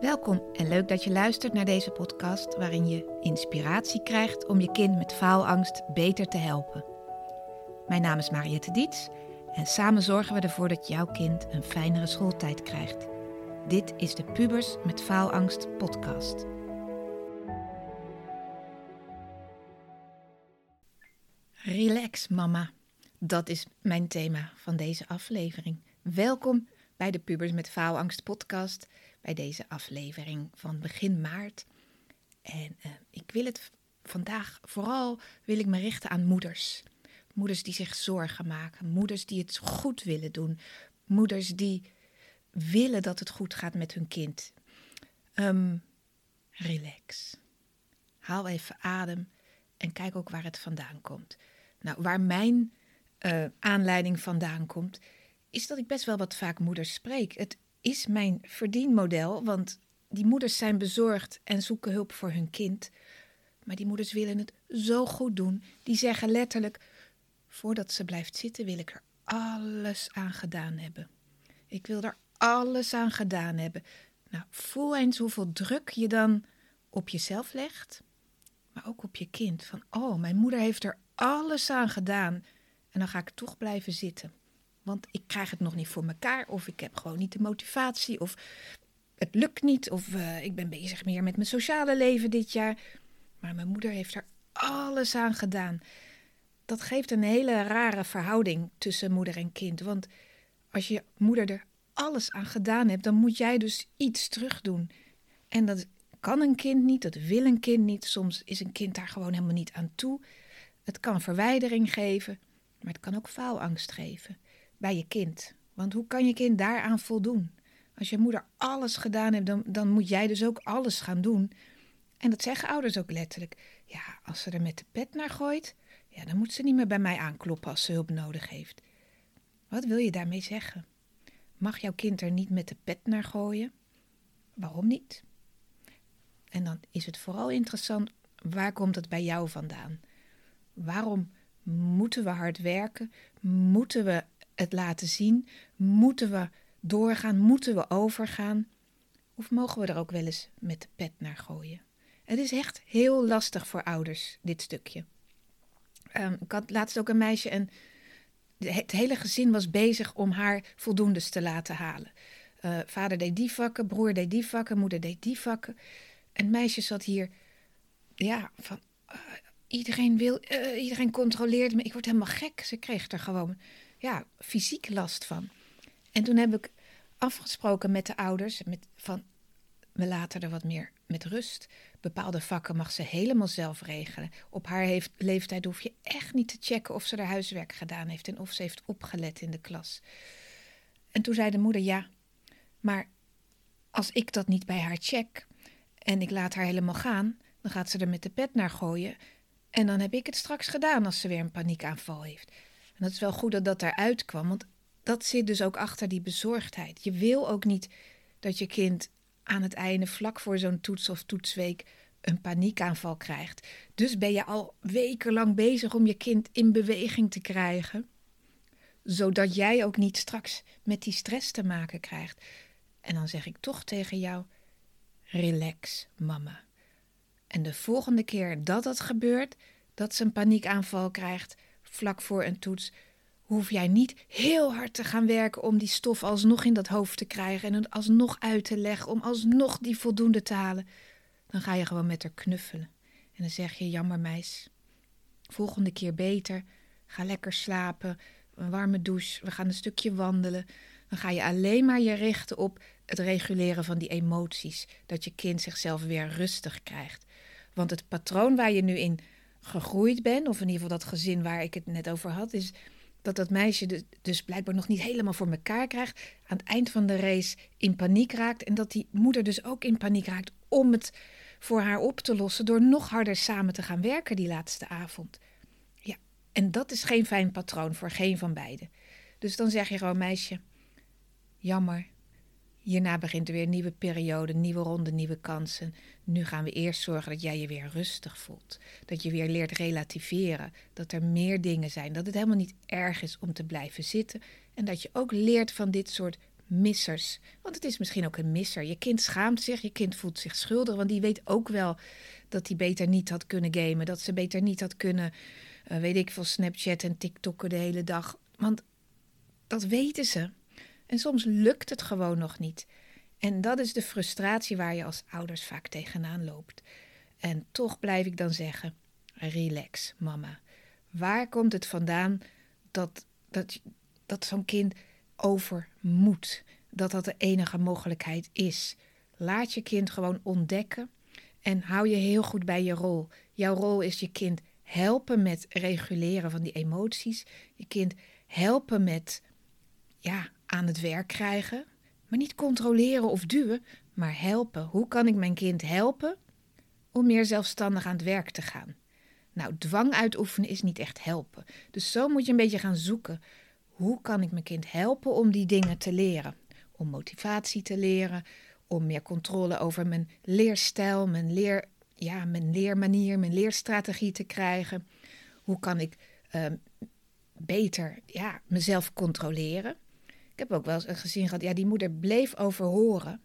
Welkom en leuk dat je luistert naar deze podcast waarin je inspiratie krijgt om je kind met faalangst beter te helpen. Mijn naam is Mariette Diets en samen zorgen we ervoor dat jouw kind een fijnere schooltijd krijgt. Dit is de Pubers met Faalangst podcast. Relax, mama. Dat is mijn thema van deze aflevering. Welkom bij de Pubers met Faalangst podcast bij deze aflevering van begin maart. En uh, ik wil het vandaag vooral wil ik me richten aan moeders. Moeders die zich zorgen maken, moeders die het goed willen doen, moeders die willen dat het goed gaat met hun kind. Um, relax. Haal even adem en kijk ook waar het vandaan komt. Nou, waar mijn uh, aanleiding vandaan komt, is dat ik best wel wat vaak moeders spreek. Het is mijn verdienmodel, want die moeders zijn bezorgd en zoeken hulp voor hun kind. Maar die moeders willen het zo goed doen. Die zeggen letterlijk: voordat ze blijft zitten, wil ik er alles aan gedaan hebben. Ik wil er alles aan gedaan hebben. Nou, voel eens hoeveel druk je dan op jezelf legt, maar ook op je kind. Van, oh, mijn moeder heeft er alles aan gedaan en dan ga ik toch blijven zitten. Want ik krijg het nog niet voor mekaar. Of ik heb gewoon niet de motivatie. Of het lukt niet. Of uh, ik ben bezig meer met mijn sociale leven dit jaar. Maar mijn moeder heeft er alles aan gedaan. Dat geeft een hele rare verhouding tussen moeder en kind. Want als je moeder er alles aan gedaan hebt, dan moet jij dus iets terugdoen. En dat kan een kind niet, dat wil een kind niet. Soms is een kind daar gewoon helemaal niet aan toe. Het kan verwijdering geven, maar het kan ook faalangst geven bij je kind. Want hoe kan je kind daaraan voldoen? Als je moeder alles gedaan hebt, dan, dan moet jij dus ook alles gaan doen. En dat zeggen ouders ook letterlijk. Ja, als ze er met de pet naar gooit, ja, dan moet ze niet meer bij mij aankloppen als ze hulp nodig heeft. Wat wil je daarmee zeggen? Mag jouw kind er niet met de pet naar gooien? Waarom niet? En dan is het vooral interessant, waar komt het bij jou vandaan? Waarom moeten we hard werken? Moeten we het laten zien? Moeten we doorgaan? Moeten we overgaan? Of mogen we er ook wel eens met de pet naar gooien? Het is echt heel lastig voor ouders, dit stukje. Um, ik had laatst ook een meisje en het hele gezin was bezig om haar voldoendes te laten halen. Uh, vader deed die vakken, broer deed die vakken, moeder deed die vakken. En het meisje zat hier, ja, van uh, iedereen wil, uh, iedereen controleert me. Ik word helemaal gek. Ze kreeg er gewoon ja, fysiek last van. En toen heb ik afgesproken met de ouders met, van we laten er wat meer met rust. Bepaalde vakken mag ze helemaal zelf regelen. Op haar leeftijd hoef je echt niet te checken of ze haar huiswerk gedaan heeft en of ze heeft opgelet in de klas. En toen zei de moeder ja, maar als ik dat niet bij haar check en ik laat haar helemaal gaan, dan gaat ze er met de pet naar gooien. En dan heb ik het straks gedaan als ze weer een paniekaanval heeft. En dat is wel goed dat dat eruit kwam, want dat zit dus ook achter die bezorgdheid. Je wil ook niet dat je kind aan het einde, vlak voor zo'n toets of toetsweek, een paniekaanval krijgt. Dus ben je al wekenlang bezig om je kind in beweging te krijgen, zodat jij ook niet straks met die stress te maken krijgt. En dan zeg ik toch tegen jou: relax, mama. En de volgende keer dat dat gebeurt, dat ze een paniekaanval krijgt, vlak voor een toets, hoef jij niet heel hard te gaan werken om die stof alsnog in dat hoofd te krijgen en het alsnog uit te leggen, om alsnog die voldoende te halen. Dan ga je gewoon met haar knuffelen. En dan zeg je: Jammer, meis. Volgende keer beter. Ga lekker slapen. Een warme douche. We gaan een stukje wandelen. Dan ga je alleen maar je richten op het reguleren van die emoties. Dat je kind zichzelf weer rustig krijgt. Want het patroon waar je nu in gegroeid ben, of in ieder geval dat gezin waar ik het net over had, is dat dat meisje dus, blijkbaar nog niet helemaal voor elkaar krijgt, aan het eind van de race in paniek raakt en dat die moeder dus ook in paniek raakt om het voor haar op te lossen door nog harder samen te gaan werken die laatste avond. Ja, en dat is geen fijn patroon voor geen van beiden. Dus dan zeg je gewoon, meisje, jammer, Hierna begint er weer een nieuwe periode, nieuwe ronde, nieuwe kansen. Nu gaan we eerst zorgen dat jij je weer rustig voelt. Dat je weer leert relativeren. Dat er meer dingen zijn. Dat het helemaal niet erg is om te blijven zitten. En dat je ook leert van dit soort missers. Want het is misschien ook een misser. Je kind schaamt zich, je kind voelt zich schuldig, want die weet ook wel dat hij beter niet had kunnen gamen. Dat ze beter niet had kunnen, uh, weet ik veel, Snapchat en TikTokken de hele dag. Want dat weten ze. En soms lukt het gewoon nog niet. En dat is de frustratie waar je als ouders vaak tegenaan loopt. En toch blijf ik dan zeggen: relax, mama. Waar komt het vandaan dat, dat, dat zo'n kind over moet? Dat dat de enige mogelijkheid is. Laat je kind gewoon ontdekken en hou je heel goed bij je rol. Jouw rol is je kind helpen met reguleren van die emoties. Je kind helpen met ja, aan het werk krijgen. Maar niet controleren of duwen, maar helpen. Hoe kan ik mijn kind helpen om meer zelfstandig aan het werk te gaan? Nou, dwang uitoefenen is niet echt helpen. Dus zo moet je een beetje gaan zoeken. Hoe kan ik mijn kind helpen om die dingen te leren? Om motivatie te leren, om meer controle over mijn leerstijl, mijn, leer, ja, mijn leermanier, mijn leerstrategie te krijgen. Hoe kan ik uh, beter ja, mezelf controleren? Ik heb ook wel eens een gezin gehad, ja, die moeder bleef overhoren.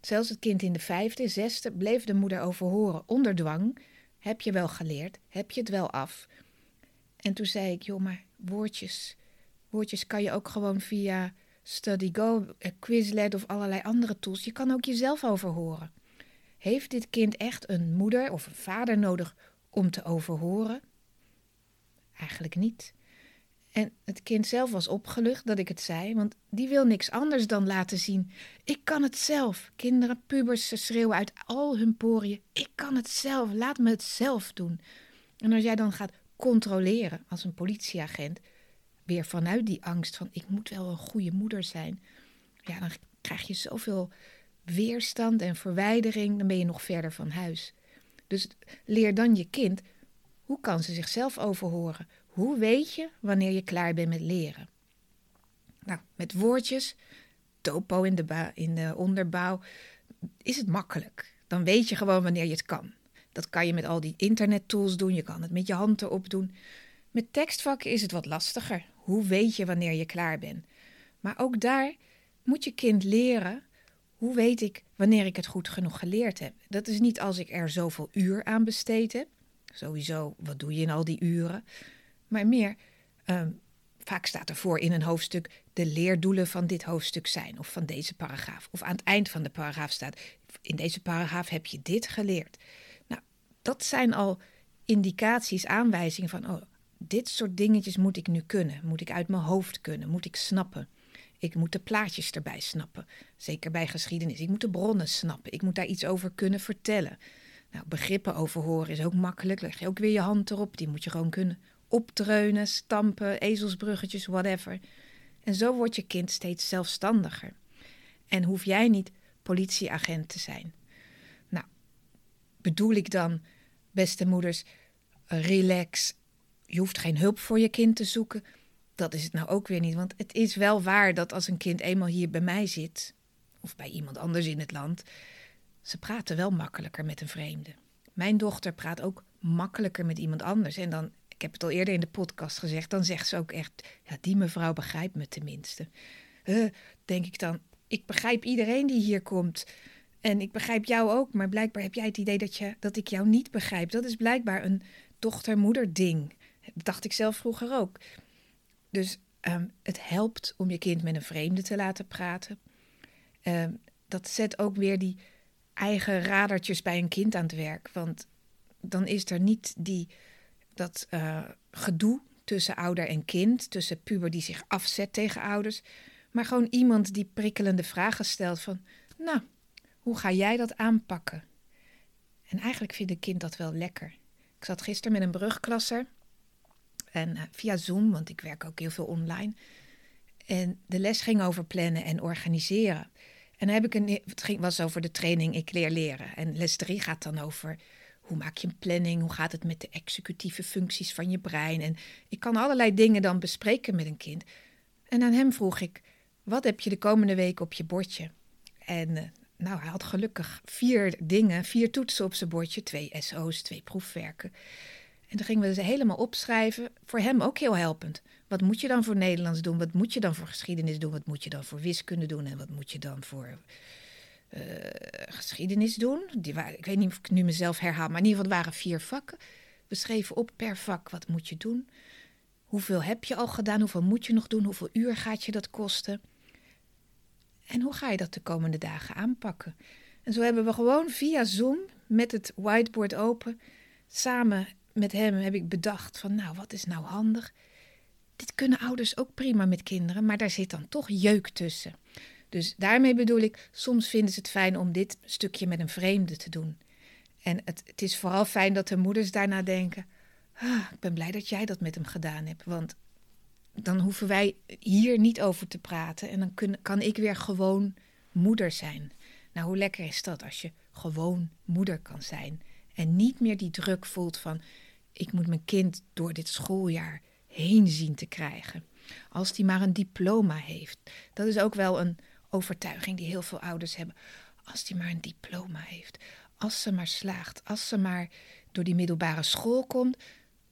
Zelfs het kind in de vijfde, zesde bleef de moeder overhoren onder dwang. Heb je wel geleerd? Heb je het wel af? En toen zei ik, joh, maar woordjes, woordjes kan je ook gewoon via StudyGo, eh, Quizlet of allerlei andere tools. Je kan ook jezelf overhoren. Heeft dit kind echt een moeder of een vader nodig om te overhoren? Eigenlijk niet. En het kind zelf was opgelucht dat ik het zei, want die wil niks anders dan laten zien. Ik kan het zelf. Kinderen, pubers, ze schreeuwen uit al hun poriën. Ik kan het zelf, laat me het zelf doen. En als jij dan gaat controleren als een politieagent, weer vanuit die angst van ik moet wel een goede moeder zijn, ja, dan krijg je zoveel weerstand en verwijdering, dan ben je nog verder van huis. Dus leer dan je kind, hoe kan ze zichzelf overhoren? Hoe weet je wanneer je klaar bent met leren? Nou, met woordjes, topo in de, in de onderbouw, is het makkelijk. Dan weet je gewoon wanneer je het kan. Dat kan je met al die internettools doen, je kan het met je hand erop doen. Met tekstvakken is het wat lastiger. Hoe weet je wanneer je klaar bent? Maar ook daar moet je kind leren. Hoe weet ik wanneer ik het goed genoeg geleerd heb? Dat is niet als ik er zoveel uur aan besteed heb. Sowieso, wat doe je in al die uren? Maar meer. Ehm, vaak staat ervoor in een hoofdstuk de leerdoelen van dit hoofdstuk zijn, of van deze paragraaf. Of aan het eind van de paragraaf staat: in deze paragraaf heb je dit geleerd. Nou, dat zijn al indicaties, aanwijzingen van: oh, dit soort dingetjes moet ik nu kunnen. Moet ik uit mijn hoofd kunnen, moet ik snappen. Ik moet de plaatjes erbij snappen. Zeker bij geschiedenis. Ik moet de bronnen snappen. Ik moet daar iets over kunnen vertellen. Nou, begrippen over horen is ook makkelijk. Leg je ook weer je hand erop. Die moet je gewoon kunnen opdreunen, stampen, ezelsbruggetjes, whatever. En zo wordt je kind steeds zelfstandiger. En hoef jij niet politieagent te zijn. Nou, bedoel ik dan, beste moeders, relax. Je hoeft geen hulp voor je kind te zoeken. Dat is het nou ook weer niet. Want het is wel waar dat als een kind eenmaal hier bij mij zit, of bij iemand anders in het land, ze praten wel makkelijker met een vreemde. Mijn dochter praat ook makkelijker met iemand anders. En dan ik heb het al eerder in de podcast gezegd, dan zegt ze ook echt, ja, die mevrouw begrijpt me tenminste. Denk ik dan, ik begrijp iedereen die hier komt. En ik begrijp jou ook, maar blijkbaar heb jij het idee dat, je, dat ik jou niet begrijp. Dat is blijkbaar een dochter-moeder ding. Dat dacht ik zelf vroeger ook. Dus um, het helpt om je kind met een vreemde te laten praten. Um, dat zet ook weer die eigen radertjes bij een kind aan het werk. Want dan is er niet die dat uh, gedoe tussen ouder en kind, tussen puber die zich afzet tegen ouders, maar gewoon iemand die prikkelende vragen stelt van, nou, hoe ga jij dat aanpakken? En eigenlijk vindt een kind dat wel lekker. Ik zat gisteren met een brugklasser en uh, via Zoom, want ik werk ook heel veel online. En de les ging over plannen en organiseren. En heb ik een, het ging, was over de training Ik leer leren. En les 3 gaat dan over hoe maak je een planning? Hoe gaat het met de executieve functies van je brein? En ik kan allerlei dingen dan bespreken met een kind. En aan hem vroeg ik: wat heb je de komende week op je bordje? En uh, nou, hij had gelukkig vier dingen, vier toetsen op zijn bordje: twee SO's, twee proefwerken. En toen gingen we ze helemaal opschrijven. Voor hem ook heel helpend. Wat moet je dan voor Nederlands doen? Wat moet je dan voor geschiedenis doen? Wat moet je dan voor wiskunde doen? En wat moet je dan voor uh, geschiedenis doen? Die waren, ik weet niet of ik nu mezelf herhaal, maar in ieder geval waren vier vakken. We schreven op per vak wat moet je doen. Hoeveel heb je al gedaan? Hoeveel moet je nog doen? Hoeveel uur gaat je dat kosten? En hoe ga je dat de komende dagen aanpakken? En zo hebben we gewoon via Zoom met het whiteboard open, samen met hem heb ik bedacht van nou, wat is nou handig? Dit kunnen ouders ook prima met kinderen, maar daar zit dan toch jeuk tussen. Dus daarmee bedoel ik, soms vinden ze het fijn om dit stukje met een vreemde te doen. En het, het is vooral fijn dat de moeders daarna denken: ah, ik ben blij dat jij dat met hem gedaan hebt. Want dan hoeven wij hier niet over te praten. En dan kan ik weer gewoon moeder zijn. Nou, hoe lekker is dat als je gewoon moeder kan zijn. En niet meer die druk voelt van: ik moet mijn kind door dit schooljaar heen zien te krijgen. Als die maar een diploma heeft. Dat is ook wel een overtuiging die heel veel ouders hebben. Als die maar een diploma heeft. Als ze maar slaagt. Als ze maar door die middelbare school komt.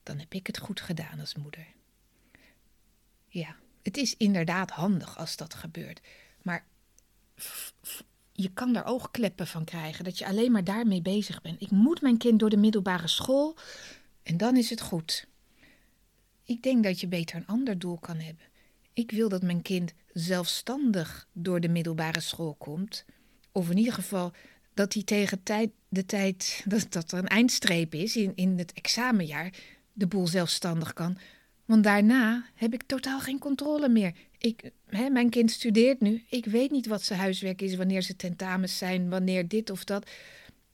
Dan heb ik het goed gedaan als moeder. Ja, het is inderdaad handig als dat gebeurt. Maar je kan daar oogkleppen van krijgen. Dat je alleen maar daarmee bezig bent. Ik moet mijn kind door de middelbare school. En dan is het goed. Ik denk dat je beter een ander doel kan hebben. Ik wil dat mijn kind zelfstandig door de middelbare school komt. Of in ieder geval dat hij tegen tijd, de tijd dat, dat er een eindstreep is in, in het examenjaar, de boel zelfstandig kan. Want daarna heb ik totaal geen controle meer. Ik, hè, mijn kind studeert nu. Ik weet niet wat zijn huiswerk is, wanneer ze tentamens zijn, wanneer dit of dat.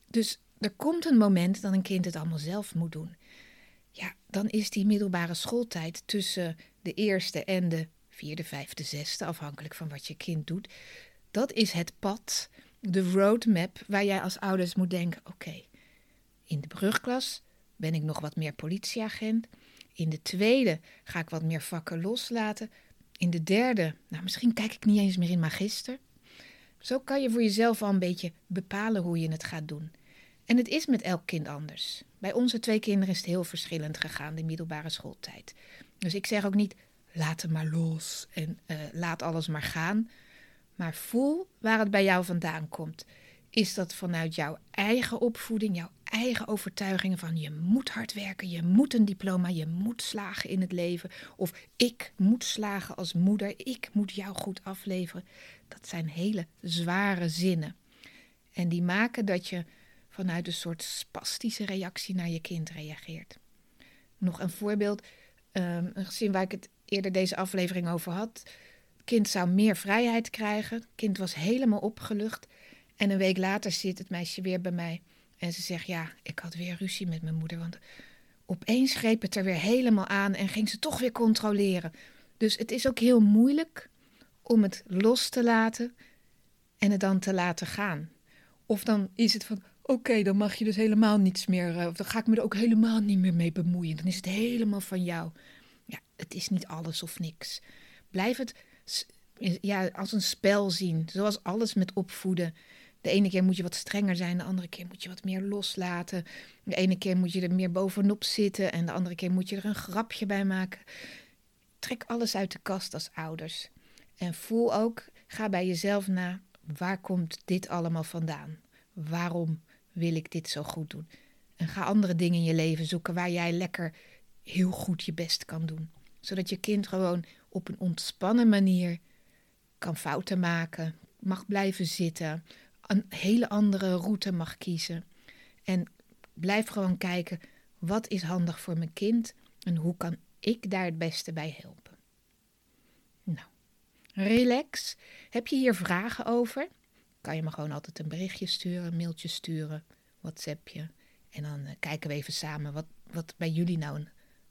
Dus er komt een moment dat een kind het allemaal zelf moet doen. Ja, dan is die middelbare schooltijd tussen de eerste en de vierde, vijfde, zesde, afhankelijk van wat je kind doet. Dat is het pad, de roadmap waar jij als ouders moet denken: oké, in de brugklas ben ik nog wat meer politieagent. In de tweede ga ik wat meer vakken loslaten. In de derde, nou misschien kijk ik niet eens meer in magister. Zo kan je voor jezelf al een beetje bepalen hoe je het gaat doen. En het is met elk kind anders. Bij onze twee kinderen is het heel verschillend gegaan, de middelbare schooltijd. Dus ik zeg ook niet, laat het maar los en uh, laat alles maar gaan. Maar voel waar het bij jou vandaan komt. Is dat vanuit jouw eigen opvoeding, jouw eigen overtuigingen van je moet hard werken, je moet een diploma, je moet slagen in het leven. Of ik moet slagen als moeder, ik moet jou goed afleveren. Dat zijn hele zware zinnen. En die maken dat je vanuit een soort spastische reactie naar je kind reageert. Nog een voorbeeld, um, een gezin waar ik het eerder deze aflevering over had. Kind zou meer vrijheid krijgen. Kind was helemaal opgelucht. En een week later zit het meisje weer bij mij. En ze zegt: Ja, ik had weer ruzie met mijn moeder. Want opeens greep het er weer helemaal aan en ging ze toch weer controleren. Dus het is ook heel moeilijk om het los te laten en het dan te laten gaan. Of dan is het van: Oké, dan mag je dus helemaal niets meer. Uh, of dan ga ik me er ook helemaal niet meer mee bemoeien. Dan is het helemaal van jou. Het is niet alles of niks. Blijf het ja, als een spel zien. Zoals alles met opvoeden. De ene keer moet je wat strenger zijn, de andere keer moet je wat meer loslaten. De ene keer moet je er meer bovenop zitten en de andere keer moet je er een grapje bij maken. Trek alles uit de kast als ouders. En voel ook, ga bij jezelf na, waar komt dit allemaal vandaan? Waarom wil ik dit zo goed doen? En ga andere dingen in je leven zoeken waar jij lekker heel goed je best kan doen. Zodat je kind gewoon op een ontspannen manier kan fouten maken, mag blijven zitten, een hele andere route mag kiezen. En blijf gewoon kijken, wat is handig voor mijn kind en hoe kan ik daar het beste bij helpen? Nou, relax. Heb je hier vragen over? Kan je me gewoon altijd een berichtje sturen, een mailtje sturen, WhatsAppje. En dan uh, kijken we even samen wat, wat bij jullie nou een